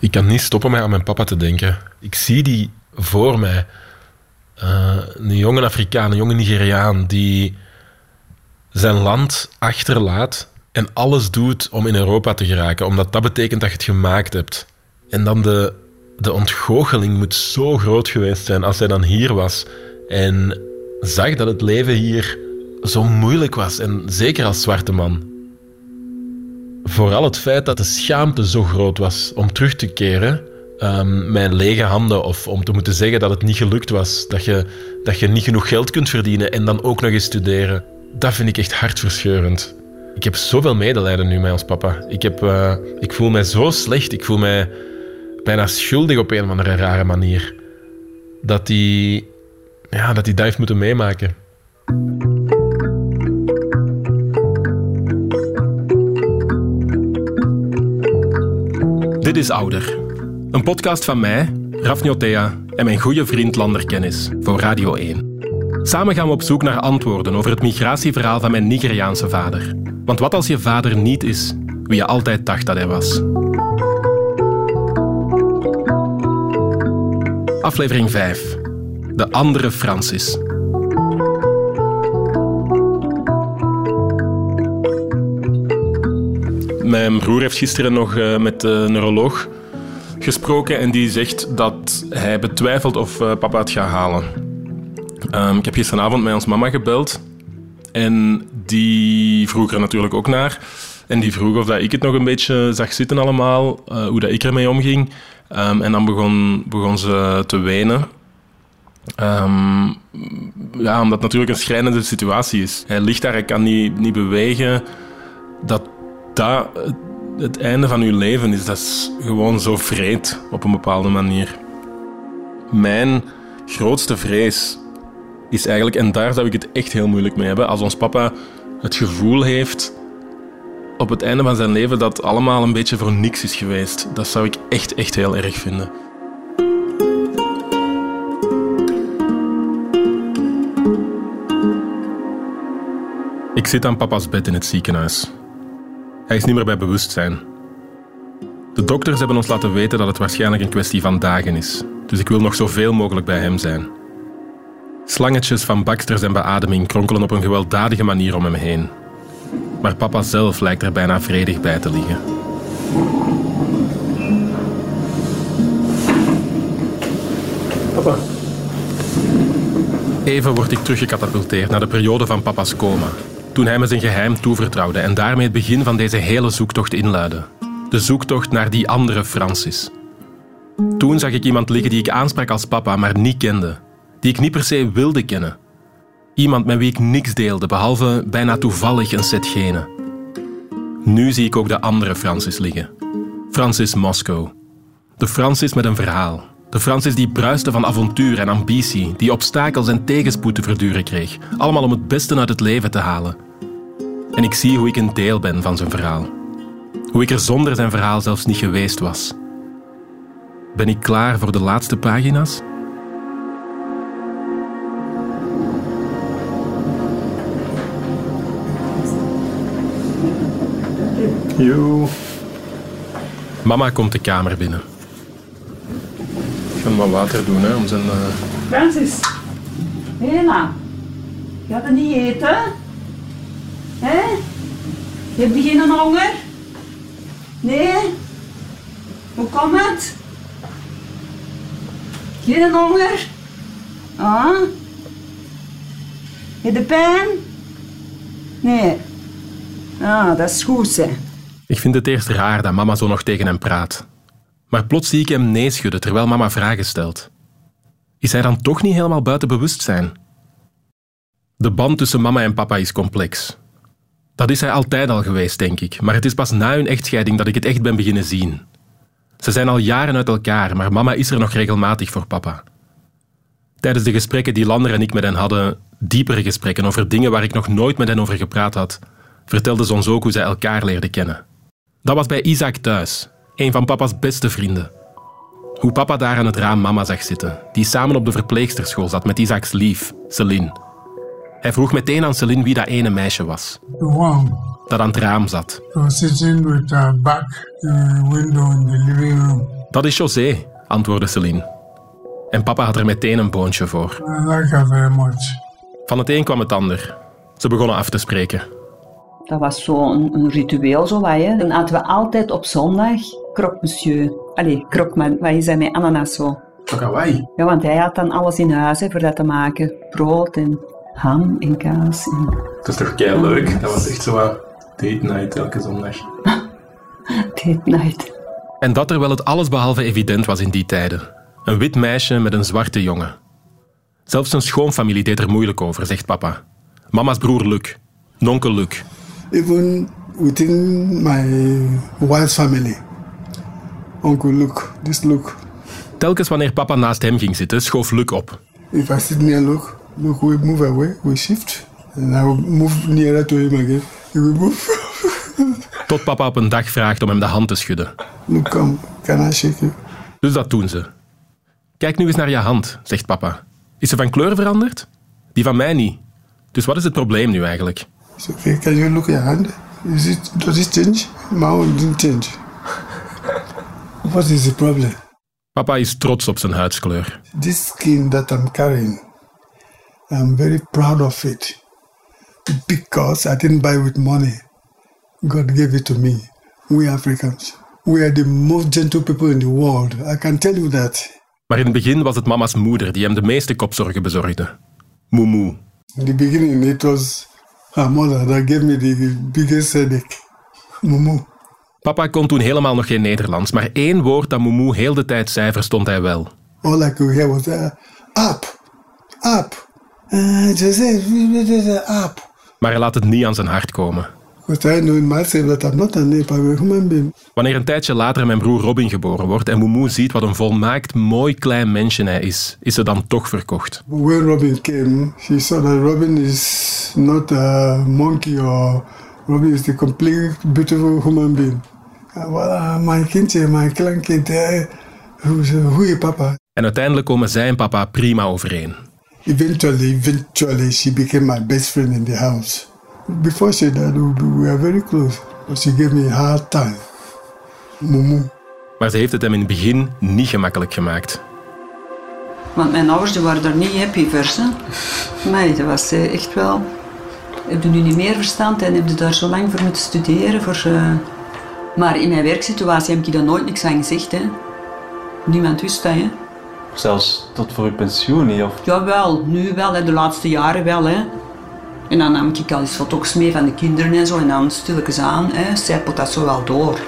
Ik kan niet stoppen met aan mijn papa te denken. Ik zie die voor mij. Uh, een jonge Afrikaan, een jonge Nigeriaan die zijn land achterlaat en alles doet om in Europa te geraken, omdat dat betekent dat je het gemaakt hebt. En dan de, de ontgoocheling moet zo groot geweest zijn als hij dan hier was en zag dat het leven hier zo moeilijk was, en zeker als zwarte man. Vooral het feit dat de schaamte zo groot was om terug te keren, um, mijn lege handen, of om te moeten zeggen dat het niet gelukt was, dat je, dat je niet genoeg geld kunt verdienen en dan ook nog eens studeren, dat vind ik echt hartverscheurend. Ik heb zoveel medelijden nu met ons papa. Ik, heb, uh, ik voel mij zo slecht, ik voel mij bijna schuldig op een of andere rare manier. Dat hij ja, dat, hij dat heeft moeten meemaken. Dit is Ouder. Een podcast van mij, Rafniotea en mijn goede vriend Lander Kennis voor Radio 1. Samen gaan we op zoek naar antwoorden over het migratieverhaal van mijn Nigeriaanse vader. Want wat als je vader niet is wie je altijd dacht dat hij was? Aflevering 5. De andere Francis. Mijn broer heeft gisteren nog eh, met de neuroloog gesproken en die zegt dat hij betwijfelt of eh, papa het gaat halen. Ehm, ik heb gisteravond met ons mama gebeld en die vroeg er natuurlijk ook naar. En die vroeg of dat ik het nog een beetje zag zitten allemaal, uh, hoe dat ik ermee omging. Um, en dan begon, begon ze te wenen. Um, ja, omdat het natuurlijk een schrijnende situatie is. Hij ligt daar, hij kan niet, niet bewegen. Dat dat het einde van uw leven is, dat is gewoon zo vreed op een bepaalde manier. Mijn grootste vrees is eigenlijk, en daar zou ik het echt heel moeilijk mee hebben, als ons papa het gevoel heeft op het einde van zijn leven dat allemaal een beetje voor niks is geweest. Dat zou ik echt, echt heel erg vinden. Ik zit aan papa's bed in het ziekenhuis. Hij is niet meer bij bewustzijn. De dokters hebben ons laten weten dat het waarschijnlijk een kwestie van dagen is, dus ik wil nog zoveel mogelijk bij hem zijn. Slangetjes van baksters en beademing kronkelen op een gewelddadige manier om hem heen. Maar papa zelf lijkt er bijna vredig bij te liggen. Papa. Even word ik teruggecatapulteerd naar de periode van papa's coma. Toen hij me zijn geheim toevertrouwde en daarmee het begin van deze hele zoektocht inluidde. De zoektocht naar die andere Francis. Toen zag ik iemand liggen die ik aansprak als papa, maar niet kende die ik niet per se wilde kennen. Iemand met wie ik niks deelde, behalve bijna toevallig een set genen. Nu zie ik ook de andere Francis liggen. Francis Moscow. De Francis met een verhaal. De Francis die bruiste van avontuur en ambitie, die obstakels en tegenspoed te verduren kreeg, allemaal om het beste uit het leven te halen. En ik zie hoe ik een deel ben van zijn verhaal. Hoe ik er zonder zijn verhaal zelfs niet geweest was. Ben ik klaar voor de laatste pagina's? Yo. Mama komt de kamer binnen. Ik ga hem wat water doen hè, om zijn... Uh... Francis. Hela. Ga je niet eten? Hé? Heb je geen honger? Nee? Hoe komt het? Geen honger? Ah? Heb je pijn? Nee. Ah, dat is goed, hè. Ik vind het eerst raar dat mama zo nog tegen hem praat. Maar plots zie ik hem nee schudden terwijl mama vragen stelt. Is hij dan toch niet helemaal buiten bewustzijn? De band tussen mama en papa is complex. Dat is hij altijd al geweest, denk ik, maar het is pas na hun echtscheiding dat ik het echt ben beginnen zien. Ze zijn al jaren uit elkaar, maar mama is er nog regelmatig voor papa. Tijdens de gesprekken die Lander en ik met hen hadden, diepere gesprekken over dingen waar ik nog nooit met hen over gepraat had, vertelde ze ons ook hoe zij elkaar leerden kennen. Dat was bij Isaac thuis, een van papa's beste vrienden. Hoe papa daar aan het raam mama zag zitten, die samen op de verpleegsterschool zat met Isaacs lief, Celine. Hij vroeg meteen aan Celine wie dat ene meisje was. Dat aan het raam zat. sitting with her back to the window in the living room. Dat is José, antwoordde Celine. En papa had er meteen een boontje voor. I like her very much. Van het een kwam het ander. Ze begonnen af te spreken. Dat was zo'n een ritueel, zo wat, hè. Dan aten we altijd op zondag croque monsieur. Allee, croque, wat is dat met ananas zo? Hawaii. Ja, want hij had dan alles in huis hè, voor dat te maken. Brood en ham en kaas. En Dat is toch kei leuk. Dat was echt zo wat date night elke zondag. date night. En dat terwijl het allesbehalve evident was in die tijden. Een wit meisje met een zwarte jongen. Zelfs zijn schoonfamilie deed er moeilijk over, zegt papa. Mama's broer Luc. Nonkel Luc. Even within my wife's family. Uncle Luke, this Luke. Telkens wanneer papa naast hem ging zitten, schoof Luc op. If I sit near Luke, Luke will move away, we shift. And I will move nearer to him again. He will move. Tot papa op een dag vraagt om hem de hand te schudden. Luke, come, can I shake you? Dus dat doen ze. Kijk nu eens naar je hand, zegt papa. Is ze van kleur veranderd? Die van mij niet. Dus wat is het probleem nu eigenlijk? It's okay, can you look at your hand? Is it, does it change? My own didn't change. What is the problem? Papa is trots op zijn huidskleur. This skin that I'm carrying, I'm very proud of it because I didn't buy with money. God gave it to me. We Africans, we are the most gentle people in the world. I can tell you that. Maar in het begin was het mama's moeder die hem de meeste kopzorgen bezorgde. Moemoe. In the beginning, it was her mother that gave me the biggest headache. Mumu. Papa kon toen helemaal nog geen Nederlands, maar één woord dat Moemoe heel de tijd zei, verstond hij wel. All I could hear was uh, up, up. Up. Maar hij laat het niet aan zijn hart komen. Wanneer een tijdje later mijn broer Robin geboren wordt en Moemoe ziet wat een volmaakt mooi klein mensje hij is, is ze dan toch verkocht. When Robin came, she saw that Robin is not a monkey or Robin is the complete beautiful human being. Well, uh, my kindje, my kleinkind, who is papa? En uiteindelijk komen zij en papa prima overeen. Eventually, eventually, she became my best friend in the house. Before she died, we we were very close, but she gave me a hard time. Mumu. Maar ze heeft het hem in het begin niet gemakkelijk gemaakt. Want mijn ouders die waren daar niet happy voor. Hè. Nee, dat was eh, echt wel... Heb je nu niet meer verstand en heb je daar zo lang voor moeten studeren? Voor, eh, Maar in mijn werksituatie heb ik daar nooit niks aan gezegd. Hè. Niemand wist dat. Hè. Zelfs tot voor uw pensioen niet? Of... Jawel, nu wel, hè, de laatste jaren wel. Hè. En dan nam ik al eens foto's mee van de kinderen en zo. En dan stilletjes aan, hè, zijpelt dat zo wel door.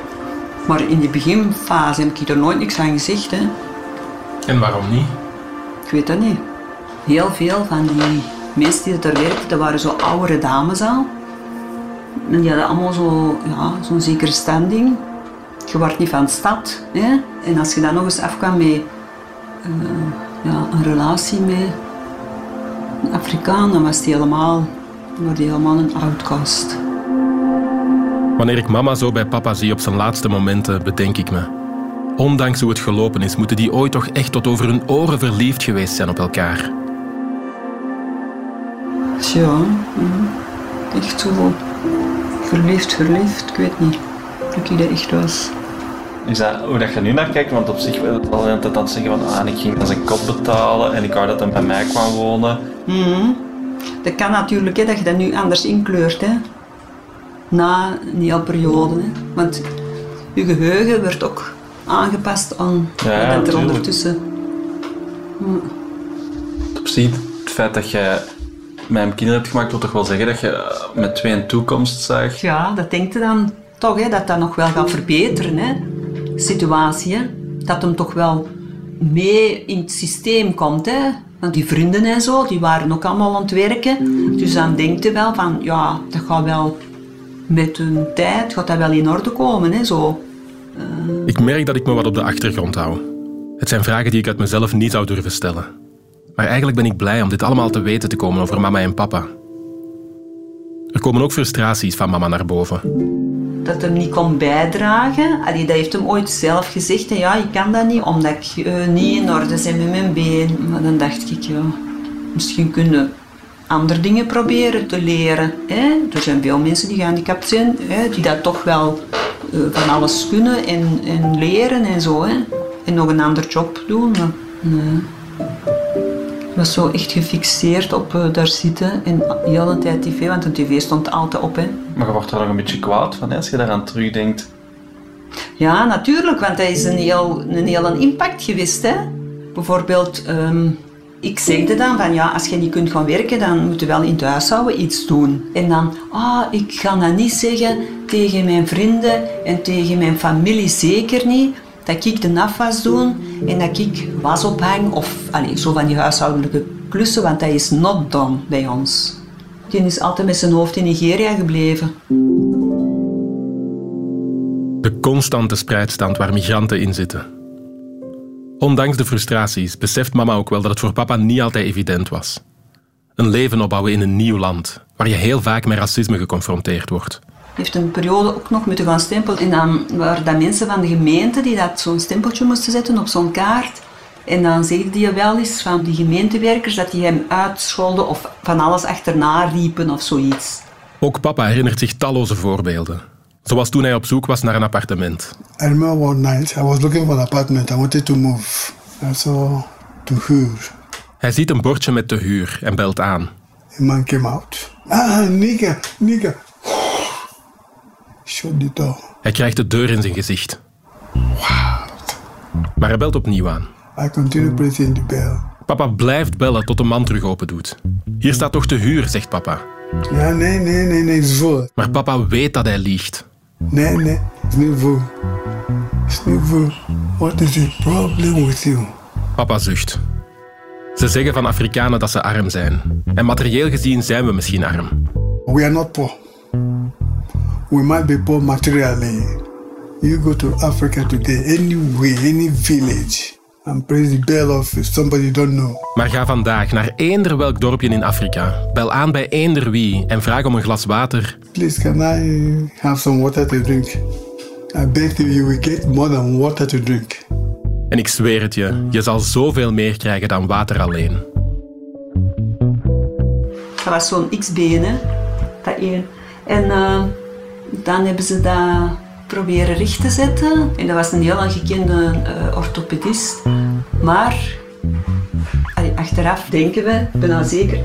Maar in de beginfase heb ik er nooit niks aan gezegd. Hè. En waarom niet? Ik weet dat niet. Heel veel van die mensen die daar werkten, dat waren zo oudere dames al. En die hadden allemaal zo, ja, zo'n zekere standing. Je wordt niet van de stad. Hè? En als je dan nog eens afkwam met eh, ja, een relatie met een Afrikaan, dan was die helemaal, die helemaal een outcast. Wanneer ik mama zo bij papa zie op zijn laatste momenten, bedenk ik me. Ondanks hoe het gelopen is, moeten die ooit toch echt tot over hun oren verliefd geweest zijn op elkaar. Tja, mhm. echt zo verliefd, verliefd, ik weet niet of ik dat echt was. Is dat hoe dat je nu naar kijkt? Want op zich wil het al altijd aan het zeggen van ah, ik ging aan zijn kot betalen en ik wou dat hij bij mij kwam wonen. Mhm. Dat kan natuurlijk, hè, dat je dat nu anders inkleurt. Hè. Na een hele periode. Hè. Want je geheugen wordt ook aangepast aan Ja, wat er ondertussen... Op zich, het feit dat je met hem kinderen hebt gemaakt, wil toch wel zeggen dat je met twee een toekomst zag. Ja, dat denkt je dan toch, hè, dat dat nog wel gaat verbeteren. Hè. Situatie, hè. dat hem toch wel mee in het systeem komt. Hè. Want die vrienden en zo, die waren ook allemaal aan het werken. Dus dan denkt je wel van, ja, dat gaat wel met hun tijd, gaat dat wel in orde komen. Hè, zo. Ik merk dat ik me wat op de achtergrond hou. Het zijn vragen die ik uit mezelf niet zou durven stellen. Maar eigenlijk ben ik blij om dit allemaal te weten te komen over mama en papa. Er komen ook frustraties van mama naar boven. Dat hem niet kon bijdragen. Allee, dat heeft hem ooit zelf gezegd. hè. Ja, ik kan dat niet, omdat ik eh, niet in orde ben met mijn been. Maar dan dacht ik, ja, misschien kunnen andere dingen proberen te leren. Hè? Er zijn veel mensen die gehandicapt zijn, hè, die dat toch wel eh, van alles kunnen en, en leren en zo. Hè? en nog een ander job doen. Ik was zo echt gefixeerd op uh, daar zitten en de hele tijd tv, want de tv stond altijd op. Hè. Maar je wordt er nog een beetje kwaad van hè, als je daaraan terugdenkt. Ja, natuurlijk, want dat is een heel, een heel impact geweest. Hè. Bijvoorbeeld, um, ik zegde dan van ja, als je niet kunt gaan werken, dan moet je wel in het huishouden iets doen. En dan, ah, ik ga dat niet zeggen tegen mijn vrienden en tegen mijn familie zeker niet. Dat ik de afwas doe en dat ik was ophang of allez, zo van die huishoudelijke klussen, want dat is not done bij ons. Die is altijd met zijn hoofd in Nigeria gebleven. De constante spreidstand waar migranten in zitten. Ondanks de frustraties beseft mama ook wel dat het voor papa niet altijd evident was. Een leven opbouwen in een nieuw land, waar je heel vaak met racisme geconfronteerd wordt. Heeft een periode ook nog moeten gaan stempelen. En dan waren dat mensen van de gemeente die dat zo'n stempeltje moesten zetten op zo'n kaart. En dan zegde die wel eens van die gemeentewerkers dat die hem uitscholden of van alles achterna riepen of zoiets. Ook papa herinnert zich talloze voorbeelden. Zoals toen hij op zoek was naar een appartement. I remember one night I was looking for an apartment. I wanted to move. I saw to huur. Hij ziet een bordje met te huur en belt aan. A man came out. Ah, nigga, nigga. Shut the door. Hij krijgt de deur in zijn gezicht. What? Maar hij belt opnieuw aan. I continue pressing the bell. Papa blijft bellen tot de man terug open doet. Hier staat toch te huur, zegt papa. Ja, nee, nee, nee, nee, is. Maar papa weet dat hij liegt. Nee, nee, het is niet. Het is niet vol. What is the problem with you? Papa zucht. Ze zeggen van Afrikanen dat ze arm zijn. En materieel gezien zijn we misschien arm. We are not poor. We might be poor materially. You go to Africa today, anywhere, any village, and praise the bell of somebody you don't know. Maar ga vandaag naar eender welk dorpje in Afrika. Bel aan bij eender wie en vraag om een glas water. Please, can I have some water to drink? I beg you, you will get more than water to drink. En ik zweer het je, je zal zoveel meer krijgen dan water alleen. Dat was zo'n X-been, hè. Dat één. En uh, dan hebben ze dat proberen recht te zetten. En dat was een heel gekende uh, orthopedist. Maar achteraf denken we, ik ben al zeker,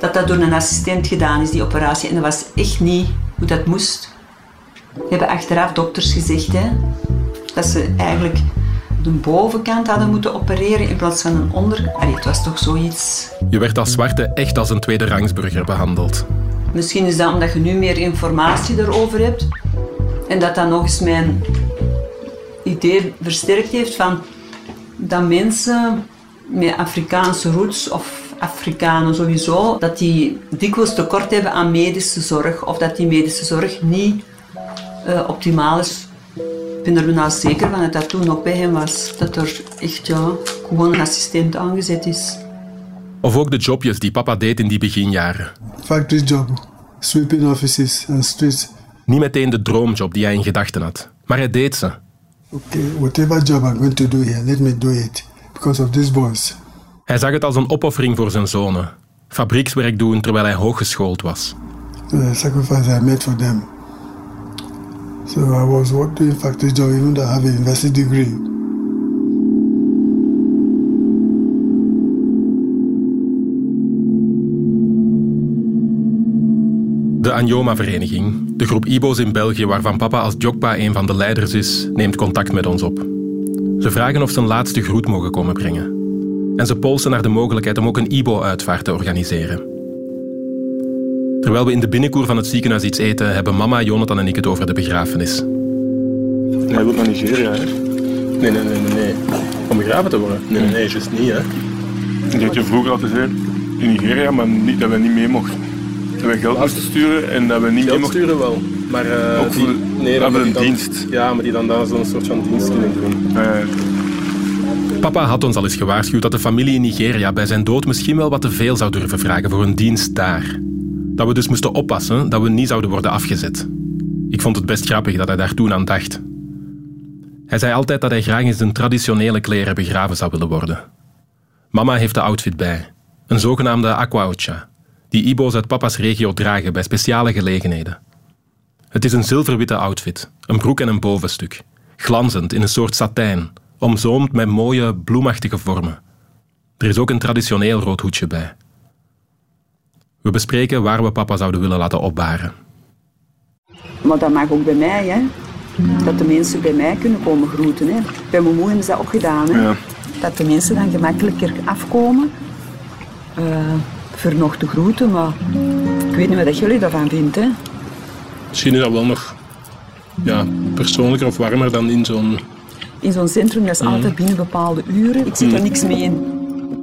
dat dat door een assistent gedaan is, die operatie. En dat was echt niet hoe dat moest. Hebben achteraf dokters gezegd hè, dat ze eigenlijk de bovenkant hadden moeten opereren in plaats van een onder... Allee, het was toch zoiets... Je werd als zwarte echt als een tweede rangsburger behandeld. Misschien is dat omdat je nu meer informatie erover hebt. En dat dat nog eens mijn idee versterkt heeft van dat mensen met Afrikaanse roots of Afrikanen sowieso, dat die dikwijls tekort hebben aan medische zorg of dat die medische zorg niet uh, optimaal is. Ik ben er nou zeker van dat dat toen ook bij hem was. Dat er echt ja, gewoon een assistent aangezet is. Of ook de jobjes die papa deed in die beginjaren. Factory job, sweeping offices and streets. Niet meteen de droomjob die hij in gedachten had, maar hij deed ze. Okay, whatever job I'm going to do here, let me do it because of these boys. Hij zag het als een opoffering voor zijn zonen. Fabriekswerk doen terwijl hij hooggeschoold was. The sacrifice I made for them. So I was working in factory job even though I have a university degree. De Anjoma-vereniging, de groep Ibo's in België waarvan papa als Jokpa een van de leiders is, neemt contact met ons op. Ze vragen of ze een laatste groet mogen komen brengen. En ze polsen naar de mogelijkheid om ook een Ibo-uitvaart te organiseren. Terwijl we in de binnenkoer van het ziekenhuis iets eten, hebben mama, Jonathan en ik het over de begrafenis. Hij wil naar Nigeria, hè? Nee, nee, nee, nee, nee. Om begraven te worden? Nee, nee, nee, juist niet, hè? Ik had je vroeger altijd gezegd, in Nigeria, maar niet, dat we niet mee mochten. Dat we geld moesten sturen en dat we niet Geld mochten. sturen wel, maar... eh, Ook voor, die- nee, dat een dan- dienst. Ja, maar die dan daar zo'n soort van dienst kunnen doen. Eh, Papa had ons al eens gewaarschuwd dat de familie in Nigeria bij zijn dood misschien wel wat te veel zou durven vragen voor een dienst daar. Dat we dus moesten oppassen dat we niet zouden worden afgezet. Ik vond het best grappig dat hij daar toen aan dacht. Hij zei altijd dat hij graag in zijn traditionele kleren begraven zou willen worden. Mama heeft de outfit bij. Een zogenaamde aquaocha, die Ibo's uit papa's regio dragen bij speciale gelegenheden. Het is een zilverwitte outfit, een broek en een bovenstuk, glanzend in een soort satijn, omzoomd met mooie bloemachtige vormen. Er is ook een traditioneel rood hoedje bij. We bespreken waar we papa zouden willen laten opbaren. Maar dat mag ook bij mij, hè. Dat de mensen bij mij kunnen komen groeten. Hè. Bij mijn moeder is dat ook gedaan. Hè. Ja. Dat de mensen dan gemakkelijker afkomen eh, nog te groeten. Maar ik weet niet wat jullie daarvan vinden. Hè. Misschien is dat wel nog ja, persoonlijker of warmer dan in zo'n... In zo'n centrum dat is altijd binnen bepaalde uren. Ik zit er niks mee in.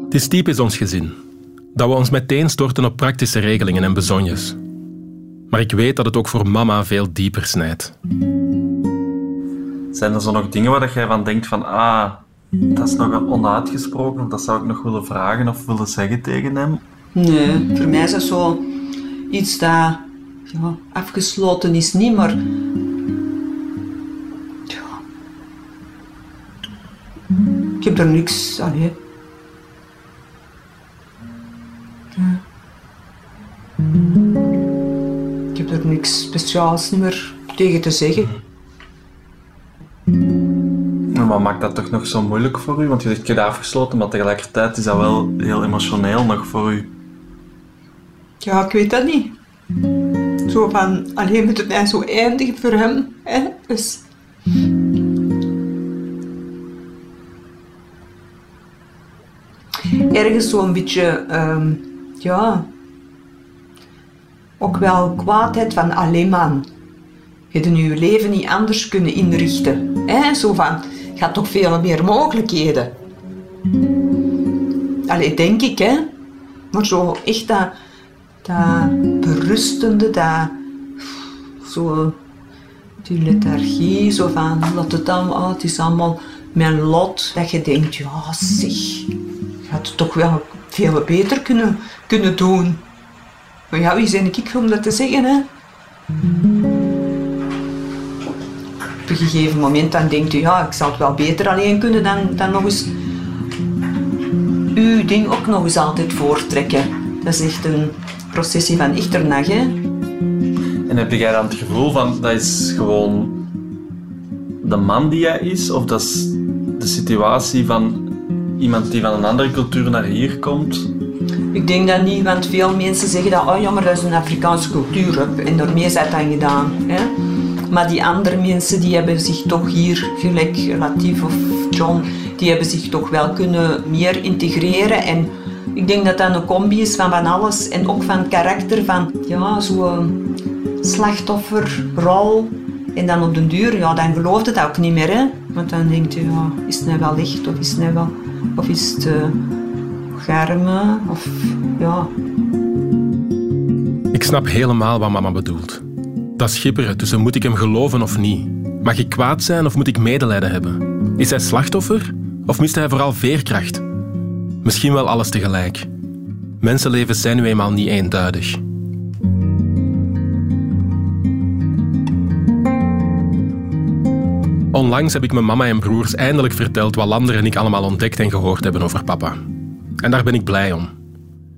Het is typisch ons gezin. Dat we ons meteen storten op praktische regelingen en bezonjes. Maar ik weet dat het ook voor mama veel dieper snijdt. Zijn er zo nog dingen waar dat jij van denkt van, ah, dat is nog onuitgesproken, of dat zou ik nog willen vragen of willen zeggen tegen hem? Nee, voor mij is dat zo iets dat ja, afgesloten is niet, maar... Ja. Ik heb er niks... Allee. Ja. Ik heb er niks speciaals niet meer tegen te zeggen. Wat maakt dat toch nog zo moeilijk voor u? Want je zegt, je afgesloten, maar tegelijkertijd is dat wel heel emotioneel nog voor u. Ja, ik weet dat niet. Zo van, alleen moet het mij zo eindigen voor hem. Hè? Dus... Ergens zo'n beetje, ehm, ja... Ook wel kwaadheid van, alleen man. Je hebt je leven niet anders kunnen inrichten. Hè? Zo van, had toch veel meer mogelijkheden. Allee, denk ik, hè. Maar zo echt dat, dat berustende, dat zo die lethargie, zo van laat het dan, oh, het is allemaal mijn lot, dat je denkt, ja zeg, je had het toch wel veel beter kunnen, kunnen doen. Maar ja, wie ben ik om dat te zeggen, hè? Op een gegeven moment dan denkt u, ja, ik zal het wel beter alleen kunnen dan, dan nog eens uw ding ook nog eens altijd voortrekken. Dat is echt een processie van echternag, hè? En heb jij dan het gevoel van, dat is gewoon de man die hij is, of dat is de situatie van iemand die van een andere cultuur naar hier komt? Ik denk dat niet, want veel mensen zeggen dat, oh ja, maar dat is een Afrikaanse cultuur en daarmee is dat dan gedaan. Hè? Maar die andere mensen die hebben zich toch hier, gelijk Latif of John, die hebben zich toch wel kunnen meer integreren. En ik denk dat dat een combi is van van alles en ook van karakter van, ja, zo'n slachtofferrol. En dan op den duur, ja, dan gelooft het ook niet meer, hè. Want dan denkt je, ja, is het nou wel licht of is het nou wel... Of is het uh, garme, of ja... Ik snap helemaal wat mama bedoelt. Dat schipperen tussen moet ik hem geloven of niet. Mag ik kwaad zijn of moet ik medelijden hebben? Is hij slachtoffer of mist hij vooral veerkracht? Misschien wel alles tegelijk. Mensenlevens zijn nu eenmaal niet eenduidig. Onlangs heb ik mijn mama en broers eindelijk verteld wat Lander en ik allemaal ontdekt en gehoord hebben over papa. En daar ben ik blij om.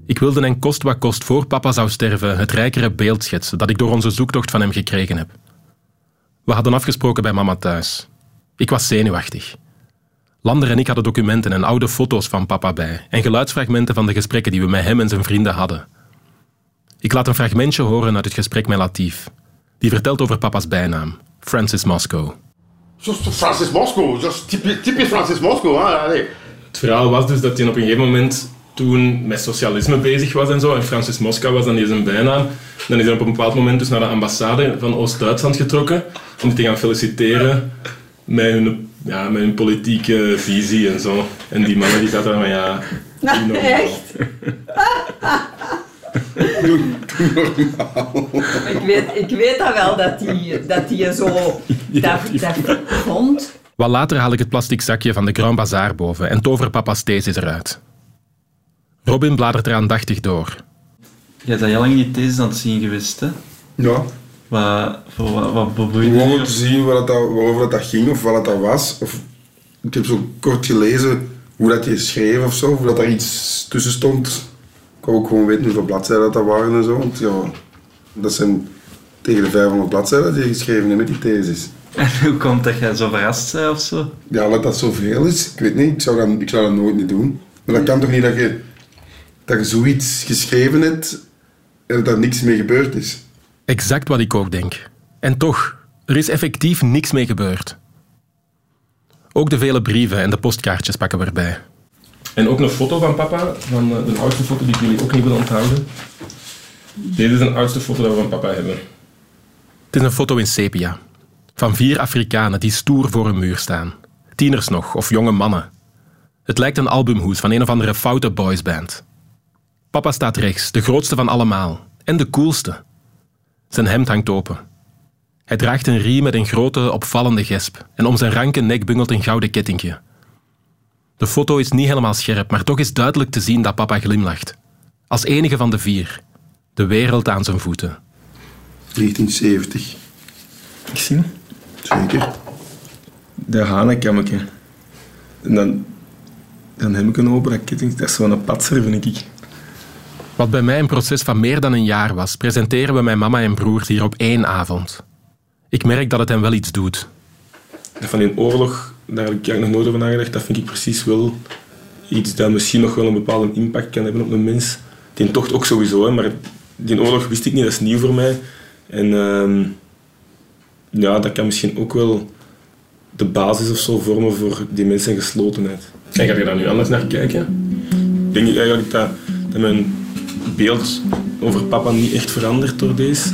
Ik wilde en kost wat kost voor papa zou sterven het rijkere beeld schetsen dat ik door onze zoektocht van hem gekregen heb. We hadden afgesproken bij mama thuis. Ik was zenuwachtig. Lander en ik hadden documenten en oude foto's van papa bij en geluidsfragmenten van de gesprekken die we met hem en zijn vrienden hadden. Ik laat een fragmentje horen uit het gesprek met Latif. Die vertelt over papa's bijnaam, Francis Moscow. Francis Moscow, dat is typisch, typisch Francis Moscow. Hè? Het verhaal was dus dat hij op een gegeven moment toen met socialisme bezig was en zo. En Francis Moskou was dan die zijn bijnaam. Dan is hij op een bepaald moment dus naar de ambassade van Oost-Duitsland getrokken om die te gaan feliciteren met hun, ja, met hun politieke visie en zo. En die mannen die zaten daar van ja... normaal. echt? Doe, doe normaal. Ik weet, ik weet dat wel, dat die, dat die zo dat, dat vond. Wat later haal ik het plastic zakje van de Grand Bazaar boven en tover papa's thesis eruit. Robin bladert er aandachtig door. Je hebt dat heel lang niet deze aan het zien geweest, hè? Ja, Wat, voor wat, wat boeide gewoon om te zien dat, waarover dat, dat ging of wat dat was. Of, ik heb zo kort gelezen hoe dat je schreef of zo, of dat daar iets tussen stond. Ik wou ook gewoon weten hoeveel bladzijden dat, dat waren en zo. Want ja, dat zijn tegen de 500 bladzijden die je geschreven hebt met die thesis. En hoe komt dat jij zo verrast bent of zo? Ja, dat dat zoveel is, ik weet niet, ik zou dat, ik zou dat nooit niet doen. Maar dat kan toch niet dat je, dat je zoiets geschreven hebt en dat er niks mee gebeurd is. Exact wat ik ook denk. En toch, er is effectief niks mee gebeurd. Ook de vele brieven en de postkaartjes pakken we erbij. En ook een foto van papa, van eh, de oudste foto die ik jullie ook niet wil onthouden. Deze is een oudste foto dat we van papa hebben. Het is een foto in sepia. Van vier Afrikanen die stoer voor een muur staan. Tieners nog, of jonge mannen. Het lijkt een albumhoes van een of andere foute boysband. Papa staat rechts, de grootste van allemaal. En de coolste. Zijn hemd hangt open. Hij draagt een riem met een grote, opvallende gesp. En om zijn ranke nek bungelt een gouden kettingje. De foto is niet helemaal scherp, maar toch is duidelijk te zien dat papa glimlacht. Als enige van de vier. De wereld aan zijn voeten. 1970, Ik zie zeker. de hanenkammetje. En dan, dan heb ik een open dat ketting. Dat is zo'n patser, vind ik. Wat bij mij een proces van meer dan een jaar was, presenteren we mijn mama en broers hier op één avond. Ik merk dat het hen wel iets doet. Dat van die oorlog, daar heb ik eigenlijk nog nooit over nagedacht. Dat vind ik precies wel iets dat misschien nog wel een bepaalde impact kan hebben op een mens. Die tocht ook sowieso, hè, maar die oorlog wist ik niet, dat is nieuw voor mij. En ehm, ja, dat kan misschien ook wel de basis of zo vormen voor die mensen en geslotenheid. En ga je daar nu anders naar kijken? Ik denk eigenlijk dat, dat mijn beeld over papa niet echt verandert door deze.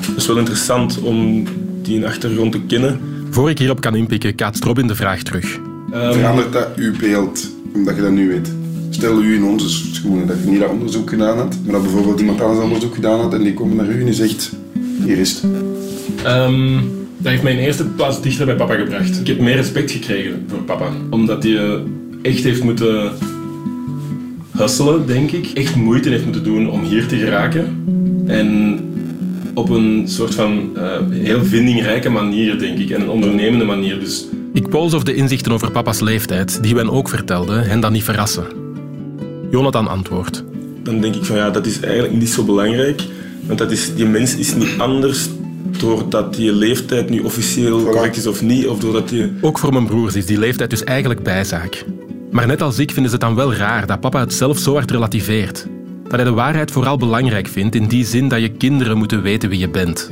Het is wel interessant om die achtergrond te kennen. Voor ik hierop kan inpikken, kaatst Robin de vraag terug. Verandert dat uw beeld, omdat je dat nu weet? Stel u in onze schoenen, dat je niet dat onderzoek gedaan had, maar dat bijvoorbeeld iemand anders onderzoek gedaan had en die komt naar u en die zegt, hier is het. Ehm, dat heeft mij in eerste plaats dichter bij papa gebracht. Ik heb meer respect gekregen voor papa. Omdat hij eh, echt heeft moeten hustelen, denk ik. Echt moeite heeft moeten doen om hier te geraken. En op een soort van eh, heel vindingrijke manier, denk ik. En een ondernemende manier. Dus Ik pols of de inzichten over papa's leeftijd, die we ook vertelden, hen dan niet verrassen. Jonathan antwoordt. dan denk ik van ja, dat is eigenlijk niet zo belangrijk. Want dat is, die mens is niet anders doordat die leeftijd nu officieel correct is of niet. Of doordat die... Ook voor mijn broers is die leeftijd dus eigenlijk bijzaak. Maar net als ik vinden ze het dan wel raar dat papa het zelf zo hard relativeert. Dat hij de waarheid vooral belangrijk vindt in die zin dat je kinderen moeten weten wie je bent.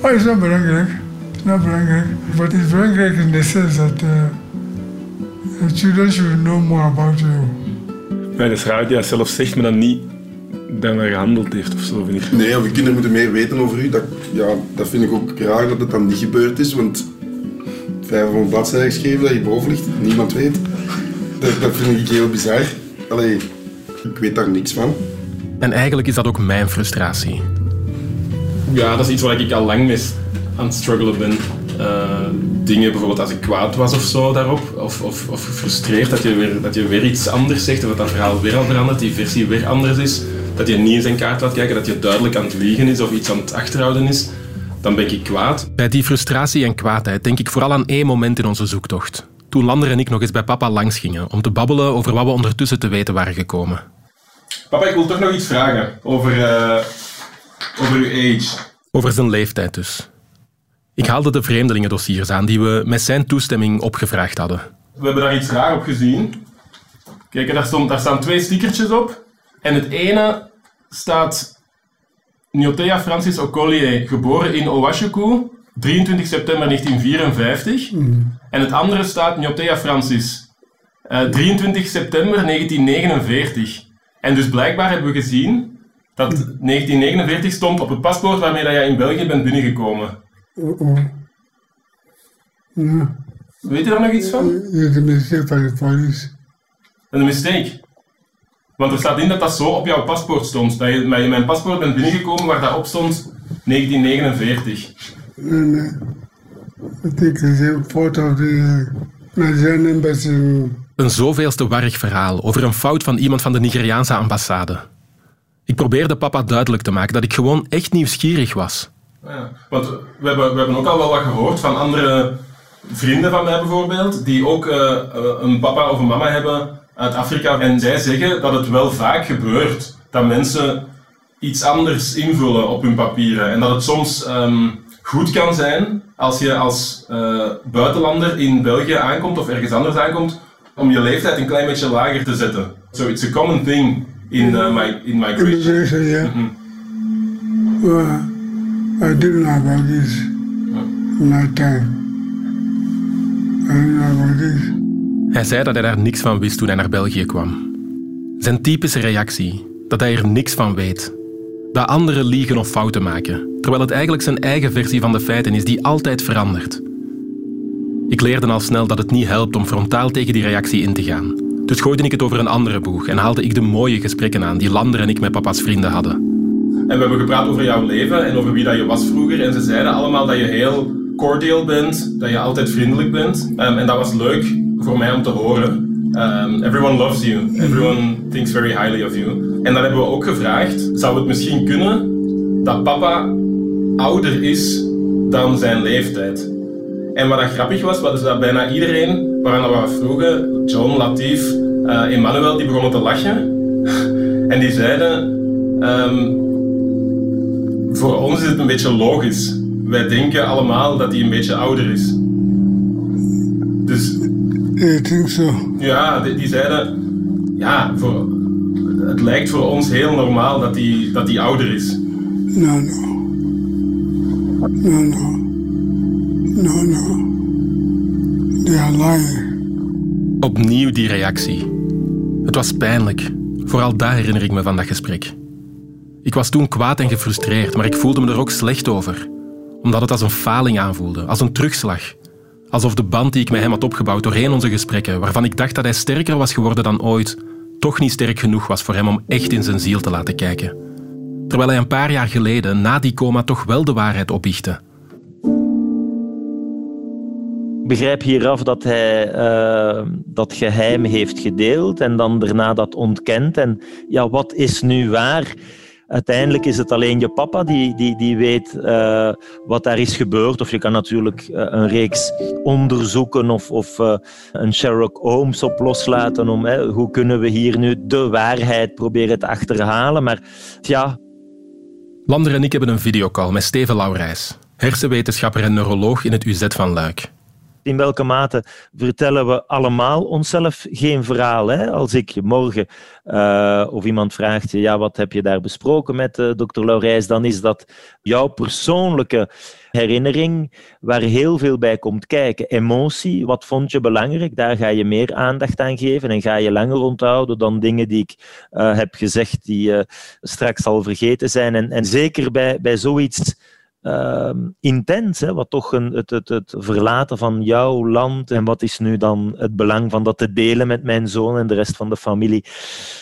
Oh, it's not belangrijk. Not belangrijk. But it's belangrijk in the sense that uh, the children should know more about you. Maar dat is raar dat hij dat zelf zegt, maar dan niet dat hij gehandeld heeft of zo, vind ik. Nee, of je kinderen moeten meer weten over u. Dat, ja, dat vind ik ook raar dat het dan niet gebeurd is, want 500 bladzijden geschreven dat je boven ligt, niemand weet. Dat, dat vind ik heel bizar. Allee, ik weet daar niks van. En eigenlijk is dat ook mijn frustratie. ja, dat is iets waar ik al lang mee aan het struggelen ben. Eh, dingen, bijvoorbeeld als ik kwaad was of zo daarop, of, of, of gefrustreerd dat je, weer, dat je weer iets anders zegt, of dat dat verhaal weer al verandert, die versie weer anders is, dat je niet in zijn kaart laat kijken, dat je duidelijk aan het liegen is of iets aan het achterhouden is, dan ben ik kwaad. Bij die frustratie en kwaadheid denk ik vooral aan één moment in onze zoektocht. Toen Lander en ik nog eens bij papa langs gingen om te babbelen over wat we ondertussen te weten waren gekomen. Papa, ik wil toch nog iets vragen over, eh, over uw age. Over zijn leeftijd dus. Ik haalde de vreemdelingendossiers aan die we met zijn toestemming opgevraagd hadden. We hebben daar iets raar op gezien. Kijk, daar, stond, daar staan twee stickertjes op. En het ene staat Nyotea Francis Okolie, geboren in Owashuku, 23 september 1954. En het andere staat Nyotea Francis, eh, 23 september 1949. En dus blijkbaar hebben we gezien dat 1949 stond op het paspoort waarmee dat jij in België bent binnengekomen. Ja, Weet je daar nog iets van? een mistake van de police. Een mistake. Want er staat in dat dat zo op jouw paspoort stond. Dat je met mijn paspoort bent binnengekomen waar dat op stond 1949. Nee, nee. I think it's a foto of the uh, Nigerian embassy. Een zoveelste warrig verhaal over een fout van iemand van de Nigeriaanse ambassade. Ik probeerde papa duidelijk te maken dat ik gewoon echt nieuwsgierig was. Ja, want we hebben, we hebben ook al wel wat gehoord van andere vrienden van mij bijvoorbeeld, die ook eh, eh, een papa of een mama hebben uit Afrika. En zij zeggen dat het wel vaak gebeurt dat mensen iets anders invullen op hun papieren. En dat het soms ehm, goed kan zijn als je als uh, buitenlander in België aankomt of ergens anders aankomt, om je leeftijd een klein beetje lager te zetten. So it's a common thing in, uh, my, in migration. Immigration, yeah. Mhm. Well, I didn't know about this in my time. I didn't know about this. Hij zei dat hij daar niks van wist toen hij naar België kwam. Zijn typische reactie, dat hij er niks van weet. Dat anderen liegen of fouten maken, terwijl het eigenlijk zijn eigen versie van de feiten is die altijd verandert. Ik leerde al snel dat het niet helpt om frontaal tegen die reactie in te gaan. Dus gooide ik het over een andere boeg en haalde ik de mooie gesprekken aan die Lander en ik met papa's vrienden hadden. En we hebben gepraat over jouw leven en over wie dat je was vroeger. En ze zeiden allemaal dat je heel cordial bent, dat je altijd vriendelijk bent. Um, en dat was leuk voor mij om te horen. Um, everyone loves you. Everyone thinks very highly of you. En dan hebben we ook gevraagd, zou het misschien kunnen dat papa ouder is dan zijn leeftijd? En wat dat grappig was, was dat bijna iedereen waaraan we vroegen, John, Latif, uh, Emmanuel, die begonnen te lachen. en die zeiden, um, voor ons is het een beetje logisch. Wij denken allemaal dat hij een beetje ouder is. Dus... I think so. Ja, die, die zeiden, ja, voor, het lijkt voor ons heel normaal dat hij dat die ouder is. No, no. No, no. No, no. They are lying. Opnieuw die reactie. Het was pijnlijk. Vooral daar herinner ik me van dat gesprek. Ik was toen kwaad en gefrustreerd, maar ik voelde me er ook slecht over. Omdat het als een faling aanvoelde, als een terugslag. Alsof de band die ik met hem had opgebouwd doorheen onze gesprekken, waarvan ik dacht dat hij sterker was geworden dan ooit, toch niet sterk genoeg was voor hem om echt in zijn ziel te laten kijken. Terwijl hij een paar jaar geleden, na die coma, toch wel de waarheid opbiechte. Ik begrijp hieraf dat hij uh, dat geheim heeft gedeeld en dan daarna dat ontkent. En ja, wat is nu waar? Uiteindelijk is het alleen je papa die, die, die weet uh, wat daar is gebeurd. Of je kan natuurlijk uh, een reeks onderzoeken of, of uh, een Sherlock Holmes op loslaten om hoe kunnen we hier nu de waarheid proberen te achterhalen. Maar ja. Lander en ik hebben een videocall met Steven Laurijs, hersenwetenschapper en neuroloog in het UZ van Luik in welke mate vertellen we allemaal onszelf geen verhaal. Hè? Als ik morgen uh, of iemand vraagt je, ja, wat heb je daar besproken met uh, dokter Laurijs, dan is dat jouw persoonlijke herinnering waar heel veel bij komt kijken. Emotie, wat vond je belangrijk? Daar ga je meer aandacht aan geven en ga je langer onthouden dan dingen die ik uh, heb gezegd die straks al vergeten zijn. En, en zeker bij, bij zoiets intens, hè, wat toch een, het, het, het verlaten van jouw land en wat is nu dan het belang van dat te delen met mijn zoon en de rest van de familie.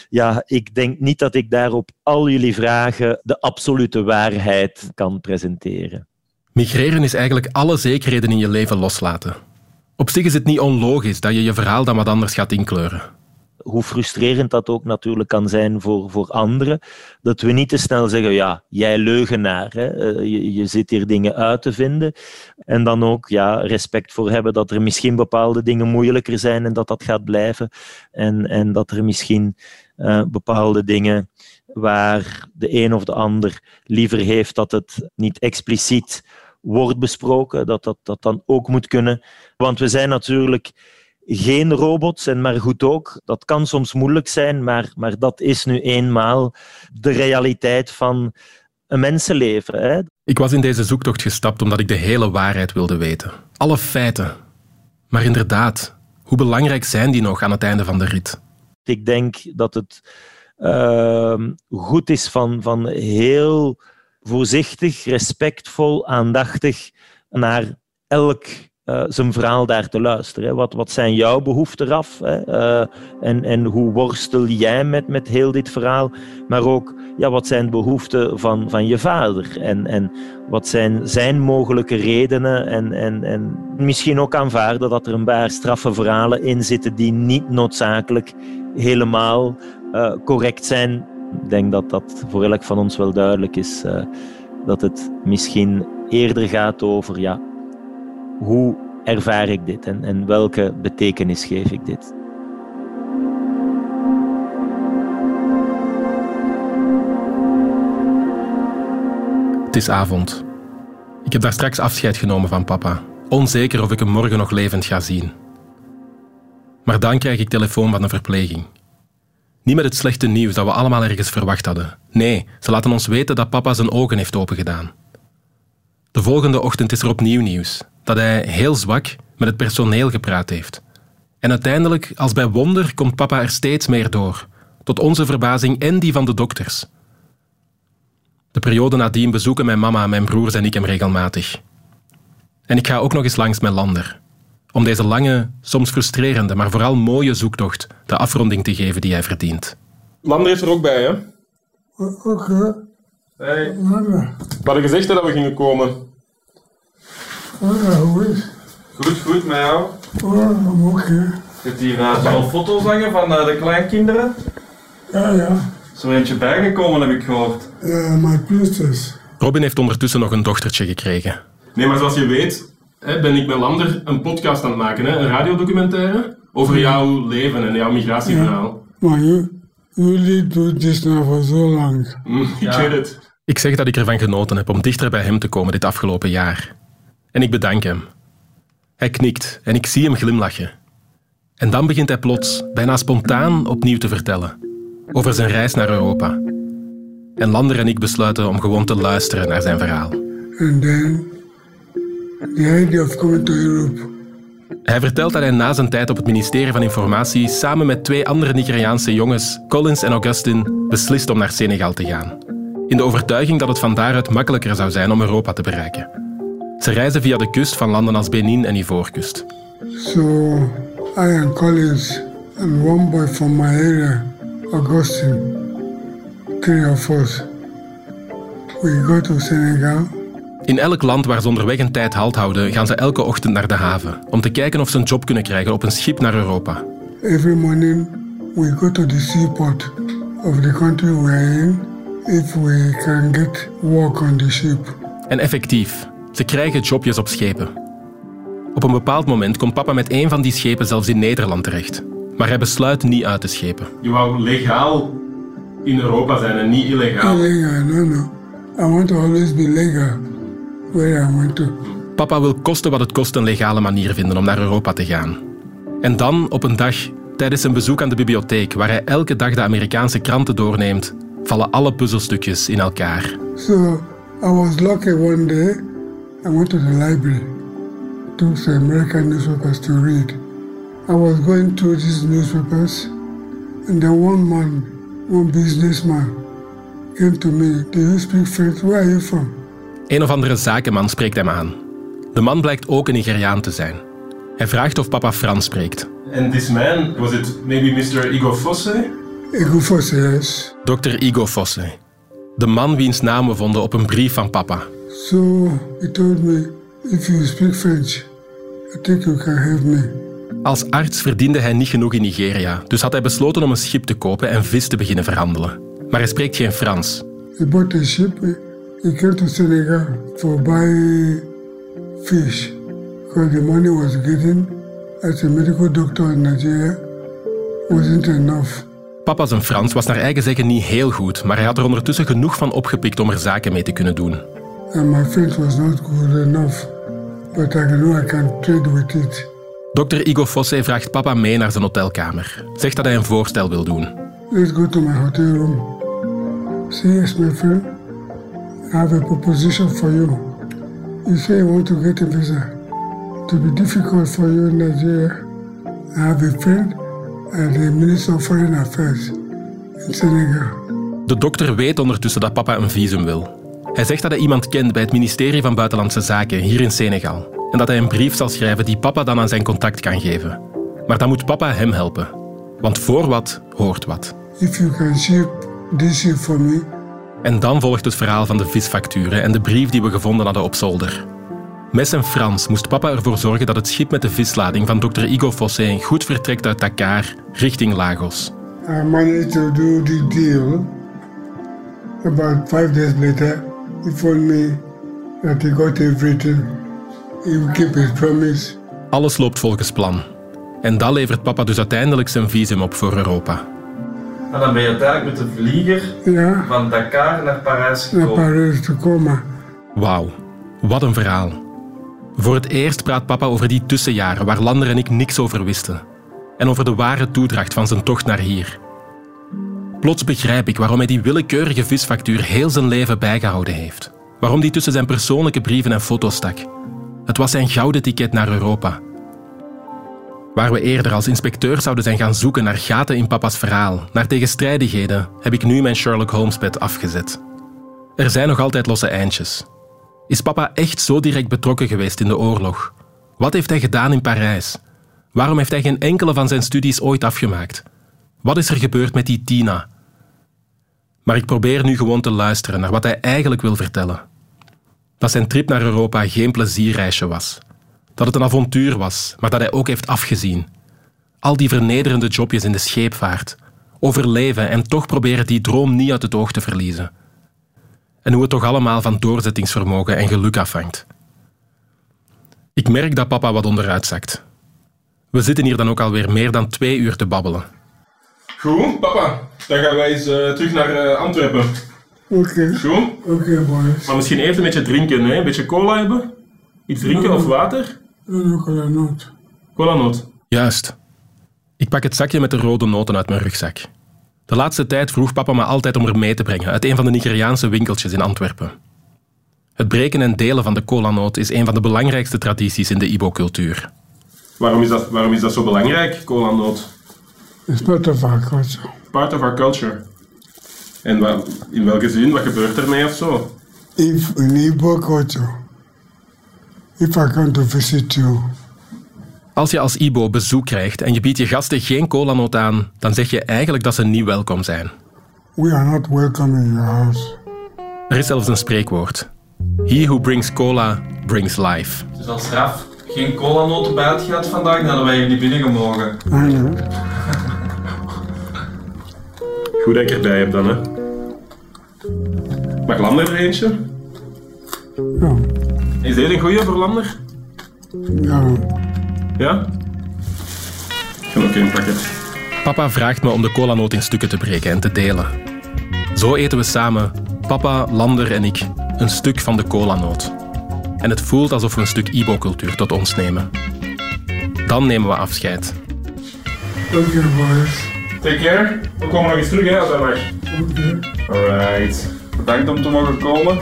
Ja, ik denk niet dat ik daar op al jullie vragen de absolute waarheid kan presenteren. Migreren is eigenlijk alle zekerheden in je leven loslaten. Op zich is het niet onlogisch dat je je verhaal dan wat anders gaat inkleuren hoe frustrerend dat ook natuurlijk kan zijn voor, voor anderen, dat we niet te snel zeggen, ja, jij leugenaar, hè? Eh, je, je zit hier dingen uit te vinden. En dan ook ja, respect voor hebben dat er misschien bepaalde dingen moeilijker zijn en dat dat gaat blijven. En, en dat er misschien uh, bepaalde dingen waar de een of de ander liever heeft dat het niet expliciet wordt besproken, dat dat, dat dan ook moet kunnen. Want we zijn natuurlijk geen robots. En maar goed ook, dat kan soms moeilijk zijn, maar, maar dat is nu eenmaal de realiteit van een mensenleven. Hè. Ik was in deze zoektocht gestapt omdat ik de hele waarheid wilde weten. Alle feiten. Maar inderdaad, hoe belangrijk zijn die nog aan het einde van de rit? Ik denk dat het uh, goed is van, van heel voorzichtig, respectvol, aandachtig naar elk uh, zijn verhaal daar te luisteren. Wat, wat zijn jouw behoeften af? Hè? Uh, en, en hoe worstel jij met, met heel dit verhaal? Maar ook, ja, wat zijn de behoeften van, van je vader? En, en wat zijn zijn mogelijke redenen? En, en, en misschien ook aanvaarden dat er een paar straffe verhalen in zitten die niet noodzakelijk helemaal uh, correct zijn. Ik denk dat dat voor elk van ons wel duidelijk is. dat het misschien eerder gaat over ja, hoe ervaar ik dit en, en welke betekenis geef ik dit? Het is avond. Ik heb daar straks afscheid genomen van papa, onzeker of ik hem morgen nog levend ga zien. Maar dan krijg ik telefoon van de verpleging. Niet met het slechte nieuws dat we allemaal ergens verwacht hadden. Nee, ze laten ons weten dat papa zijn ogen heeft opengedaan. De volgende ochtend is er opnieuw nieuws dat hij heel zwak met het personeel gepraat heeft. En uiteindelijk, als bij wonder, komt papa er steeds meer door. Tot onze verbazing en die van de dokters. De periode nadien bezoeken mijn mama, mijn broers en ik hem regelmatig. En ik ga ook nog eens langs met Lander. Om deze lange, soms frustrerende, maar vooral mooie zoektocht de afronding te geven die hij verdient. Lander is er ook bij, hè? Oké. Hey. Mama. We hadden gezegd hè, dat we gingen komen. Mama, hoe is Goed, goed, met jou. Oh, oké. Je hebt hier uh, zo'n foto's hangen van eh, de kleinkinderen. Ja, ja. Is er eentje bijgekomen, heb ik gehoord. Ja, my princess. Robin heeft ondertussen nog een dochtertje gekregen. Nee, maar zoals je weet, hè, ben ik met Lander een podcast aan het maken, hè? een radiodocumentaire over jouw leven en jouw migratieverhaal. Maar you, you really do this now for so long. Hm, ik weet het. Ik zeg dat ik ervan genoten heb om dichter bij hem te komen dit afgelopen jaar. En ik bedank hem. Hij knikt en ik zie hem glimlachen. En dan begint hij plots, bijna spontaan, opnieuw te vertellen. Over zijn reis naar Europa. En Lander en ik besluiten om gewoon te luisteren naar zijn verhaal. And then the idea of coming to Europe. Hij vertelt dat hij na zijn tijd op het ministerie van Informatie samen met twee andere Nigeriaanse jongens, Collins en Augustin, beslist om naar Senegal te gaan. In de overtuiging dat het van daaruit makkelijker zou zijn om Europa te bereiken. Ze reizen via de kust van landen als Benin en Ivoorkust. So I and Collins and one boy from my area, Augustine, three of us, we go to Senegal. In elk land waar ze onderweg een tijd halt houden, gaan ze elke ochtend naar de haven om te kijken of ze een job kunnen krijgen op een schip naar Europa. Every morning we go to the seaport of the country we are in if we can get work on the ship. En effectief, ze krijgen jobjes op schepen. Op een bepaald moment komt papa met een van die schepen zelfs in Nederland terecht. Maar hij besluit niet uit te schepen. Je wou legaal in Europa zijn en niet illegaal. Legal, no, no. I want to always be legal where I want to. Papa wil kosten wat het kost een legale manier vinden om naar Europa te gaan. En dan, op een dag, tijdens zijn bezoek aan de bibliotheek, waar hij elke dag de Amerikaanse kranten doorneemt, vallen alle puzzelstukjes in elkaar. So I was lucky one day. I went to the library, took some American newspapers to read. I was going through these newspapers, and then one man, one businessman, came to me. Do you speak French? Where are you from? Een of andere zakenman spreekt hem aan. De man blijkt ook een Nigeriaan te zijn. Hij vraagt of papa Frans spreekt. And this man, was it maybe Mr. Igor Fosse? Ik go for yes. Dr. Igo Fosse. De man wiens naam we vonden op een brief van papa. So he told me, if you speak French, I think you can help me. Als arts verdiende hij niet genoeg in Nigeria, dus had hij besloten om een schip te kopen en vis te beginnen verhandelen. Maar hij spreekt geen Frans. He bought a ship. He came to Senegal for buy fish because the money was getting as a medical doctor in Nigeria wasn't enough. Papa zijn Frans was naar eigen zeggen niet heel goed, maar hij had er ondertussen genoeg van opgepikt om er zaken mee te kunnen doen. And my French was not good enough, but I know I can trade with it. Dr. Igo Fosse vraagt papa mee naar zijn hotelkamer. Zegt dat hij een voorstel wil doen. Let's go to my hotel room. Say yes, my friend. I have a proposition for you. You say you want to get a visa. To be difficult for you in Nigeria. I have a friend at the Minister of Foreign Affairs in Senegal. De dokter weet ondertussen dat papa een visum wil. Hij zegt dat hij iemand kent bij het ministerie van Buitenlandse Zaken hier in Senegal. En dat hij een brief zal schrijven die papa dan aan zijn contact kan geven. Maar dan moet papa hem helpen. Want voor wat hoort wat. If you can ship this ship for me, En dan volgt het verhaal van de visfacturen en de brief die we gevonden hadden op zolder. Met zijn Frans moest papa ervoor zorgen dat het schip met de vislading van Dr. Igo Fosse goed vertrekt uit Dakar richting Lagos. I managed to do the deal. About five days later, me that he got everything. He will keep his promise. Alles loopt volgens plan. En dat levert papa dus uiteindelijk zijn visum op voor Europa. En dan ben je uiteindelijk met de vlieger Ja, van Dakar naar Parijs naar gekomen. Parijs te komen. Wauw. Wat een verhaal. Voor het eerst praat papa over die tussenjaren waar Lander en ik niks over wisten. En over de ware toedracht van zijn tocht naar hier. Plots begrijp ik waarom hij die willekeurige visfactuur heel zijn leven bijgehouden heeft. Waarom die tussen zijn persoonlijke brieven en foto's stak. Het was zijn gouden ticket naar Europa. Waar we eerder als inspecteur zouden zijn gaan zoeken naar gaten in papa's verhaal, naar tegenstrijdigheden, heb ik nu mijn Sherlock Holmes-pet afgezet. Er zijn nog altijd losse eindjes. Is papa echt zo direct betrokken geweest in de oorlog? Wat heeft hij gedaan in Parijs? Waarom heeft hij geen enkele van zijn studies ooit afgemaakt? Wat is er gebeurd met die Tina? Maar ik probeer nu gewoon te luisteren naar wat hij eigenlijk wil vertellen. Dat zijn trip naar Europa geen plezierreisje was. Dat het een avontuur was, maar dat hij ook heeft afgezien. Al die vernederende jobjes in de scheepvaart. Overleven en toch proberen die droom niet uit het oog te verliezen. En hoe het toch allemaal van doorzettingsvermogen en geluk afhangt. Ik merk dat papa wat onderuit zakt. We zitten hier dan ook alweer meer dan twee uur te babbelen. Goed, papa. Dan gaan wij eens uh, terug naar uh, Antwerpen. Oké. Okay. Goed? Oké, okay, boys. Maar misschien even een beetje drinken, hè? Een beetje cola hebben? Iets drinken of water? No, cola not. Cola noot. Juist. Ik pak het zakje met de rode noten uit mijn rugzak. De laatste tijd vroeg papa me altijd om er mee te brengen uit een van de Nigeriaanse winkeltjes in Antwerpen. Het breken en delen van de colanoot is een van de belangrijkste tradities in de Ibo-cultuur. Waarom is, dat, waarom is dat zo belangrijk, cola noot? It's part of our culture. Part of our culture. En in welke zin? Wat gebeurt ermee of zo? If in Igbo culture, if I come to visit you, Als je als Ibo bezoek krijgt en je biedt je gasten geen colanoot aan, dan zeg je eigenlijk dat ze niet welkom zijn. we are not welcome in your house. Er is zelfs een spreekwoord. He who brings cola brings life. Dus als straf geen colanoten bij had gehad vandaag, dan hadden wij hier niet binnengemogen. I know. Goed dat ik erbij heb dan, hè. Mag Lander er eentje? Ja. Is deze een goeie voor Lander? Ja. Ja? Ik ga ook een pakken. Papa vraagt me om de colanoot in stukken te breken en te delen. Zo eten we samen, papa, Lander en ik, een stuk van de colanoot. En het voelt alsof we een stuk Ibo-cultuur tot ons nemen. Dan nemen we afscheid. Okay, boys. Take care. We komen nog eens terug, hè, als dat mag. Alright. Bedankt om te mogen komen.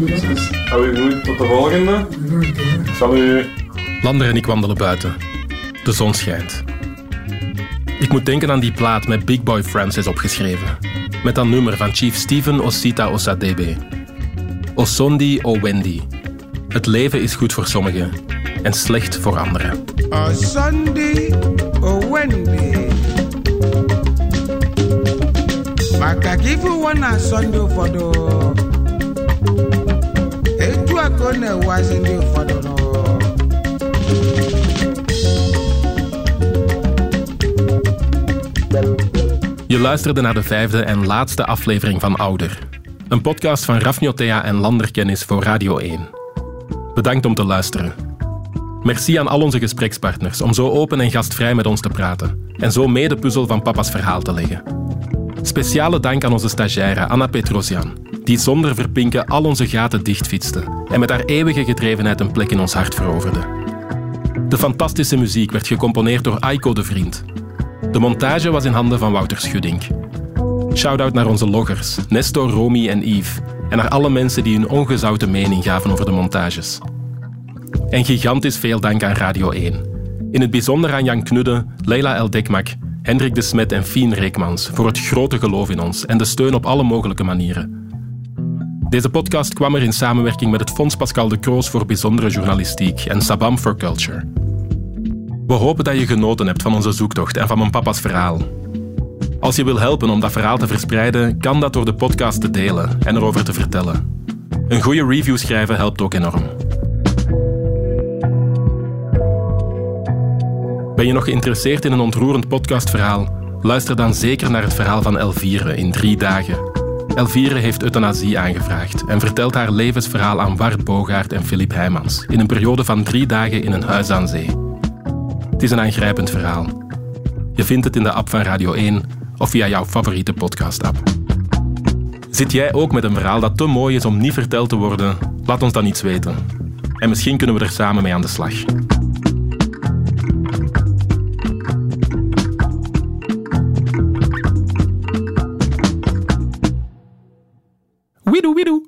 Dus hou je goed tot de volgende. Salut. Lander en ik wandelen buiten. De zon schijnt. Ik moet denken aan die plaat met Big Boy Francis opgeschreven. Met dat nummer van Chief Steven Osita Osadebe. Osondi O Wendy. Het leven is goed voor sommigen en slecht voor anderen. Sunday or Wendy. Maka. Je luisterde naar de vijfde en laatste aflevering van Ouder. Een podcast van Rafniotea en Landerkennis voor Radio 1. Bedankt om te luisteren. Merci aan al onze gesprekspartners om zo open en gastvrij met ons te praten en zo mee puzzel van papa's verhaal te leggen. Speciale dank aan onze stagiaire Anna Petrosian, die zonder verpinken al onze gaten dichtfietste en met haar eeuwige gedrevenheid een plek in ons hart veroverde. De fantastische muziek werd gecomponeerd door Aiko de Vriend. De montage was in handen van Wouter Schuddink. Shout-out naar onze loggers, Nestor, Romy en Yves. En naar alle mensen die hun ongezouten mening gaven over de montages. En gigantisch veel dank aan Radio 1. In het bijzonder aan Jan Knudde, Leila El Dekmak, Hendrik de Smet en Fien Reekmans voor het grote geloof in ons en de steun op alle mogelijke manieren. Deze podcast kwam er in samenwerking met het Fonds Pascal de Kroos voor Bijzondere Journalistiek en Sabam for Culture. We hopen dat je genoten hebt van onze zoektocht en van mijn papa's verhaal. Als je wil helpen om dat verhaal te verspreiden, kan dat door de podcast te delen en erover te vertellen. Een goede review schrijven helpt ook enorm. Ben je nog geïnteresseerd in een ontroerend podcastverhaal? Luister dan zeker naar het verhaal van Elvire in drie dagen. Elvire heeft euthanasie aangevraagd en vertelt haar levensverhaal aan Wart Bogaert en Philip Heijmans in een periode van drie dagen in een huis aan zee. Het is een aangrijpend verhaal. Je vindt het in de app van Radio 1 of via jouw favoriete podcast-app. Zit jij ook met een verhaal dat te mooi is om niet verteld te worden? Laat ons dan iets weten. En misschien kunnen we er samen mee aan de slag. Widoe.